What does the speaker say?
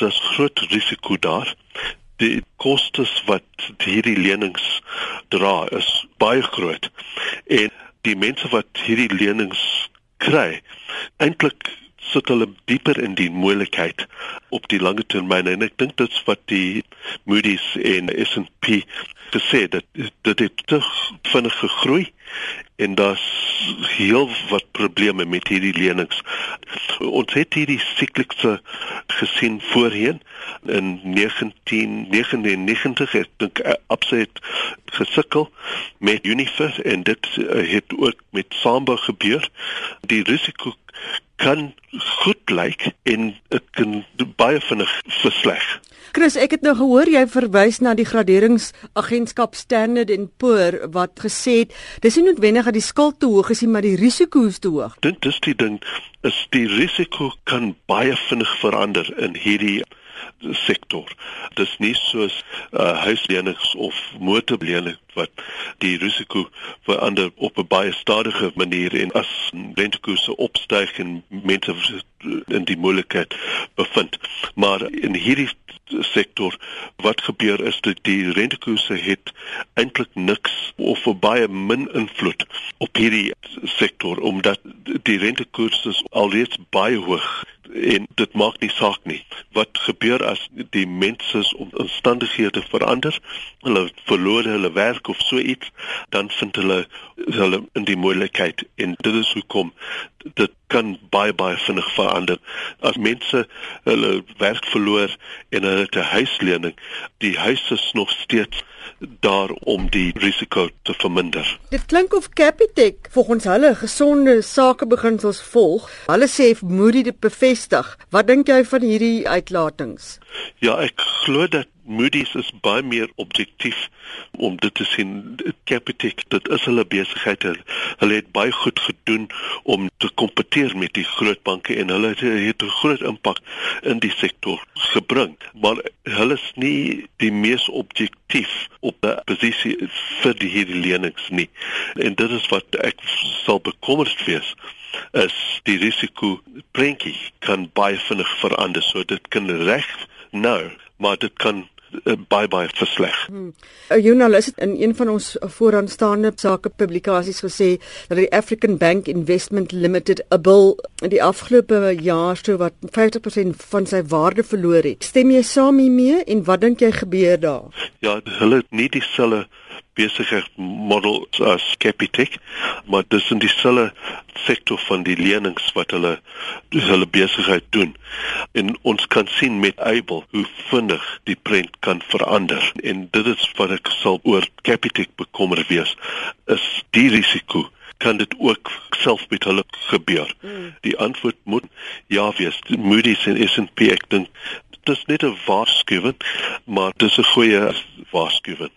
Daar's groot risiko daar. Die kostes wat hierdie lenings dra is baie groot. En die mense wat hierdie lenings kry, eintlik sit hulle dieper in die moeilikheid op die lange termyn en ek dink dit's wat die Moody's en S&P gesê dat dit het te vinnig gegroei en daar's heel wat probleme met hierdie lenings. Ons het hierdie siklikse gesien voorheen in 1999 het dink absoluut gesukkel met Unifer en dit eh, het ook met Samba gebeur. Die risiko kan goed lyk en dit kan baie vinnig versleg. Chris, ek het nou gehoor jy verwys na die graderingsagentskap Standard & Poor wat gesê het dis nie noodwendig dat die skuld te hoog is nie, maar die risiko is te hoog. Dit is die ding is die risiko kan baie vinnig verander in hierdie sektor. Dis nie soos uh, huislenings of motorlenings wat die risiko verander op 'n baie stadige manier en as rentekoerse opstyg en mense in die moeilikheid bevind. Maar in hierdie sektor wat gebeur is dat die rentekoerse het eintlik niks of baie min invloed op hierdie sektor omdat die rentekoerse alreeds baie hoog en dit maak nie saak nie. Wat gebeur as die mense se omstandighede verander hulle verloor hulle werk of so iets dan vind hulle hulle in die moeilikheid. En dit is hoekom dit kan baie baie vinnig verander as mense hulle werk verloor en hulle 'n huislening die huis is nog steeds daar om die risiko te verminder. Dit klink of Capitec volgens hulle gesonde sakebeginsels volg. Hulle sê Moody dit bevestig. Wat dink jy van hierdie uitlatings? Ja, ek glo dat Moody's is baie meer objektief om dit te sien. Capitec, dit is hulle besigheid. Hulle het baie goed gedoen om te kompeteer met die groot banke en hulle het 'n groot impak in die sektor gebring. Maar hulle is nie die mees objektief op 'n posisie vir die hierdie lenings nie. En dit is wat ek sal bekommerd wees is die risiko prentjie kan baie vinnig verander so dit kan reg nou maar dit kan uh, baie baie versleg. Hmm. Uh, Journalist het in een van ons vooraanstaande sake publikasies gesê dat die African Bank Investment Limited 'n bil in die afgelope jaar so wat 50% van sy waarde verloor het. Stem jy saam hiermee en wat dink jy gebeur daar? Ja, hulle het nie dieselfde besigheidsmodel as Capitec, maar dis in dieselfde sektor van die lenings wat hulle hulle besigheid doen. En ons kan sien met Able hoe vinnig die prent kan verander. En dit is wat ek sal oor Capitec bekommer wees, is die risiko kan dit ook self met hulle gebeur. Mm. Die antwoord moet ja wees. Moody's en S&P ek dink dit is net 'n waarskuwing, maar dis 'n goeie waarskuwing.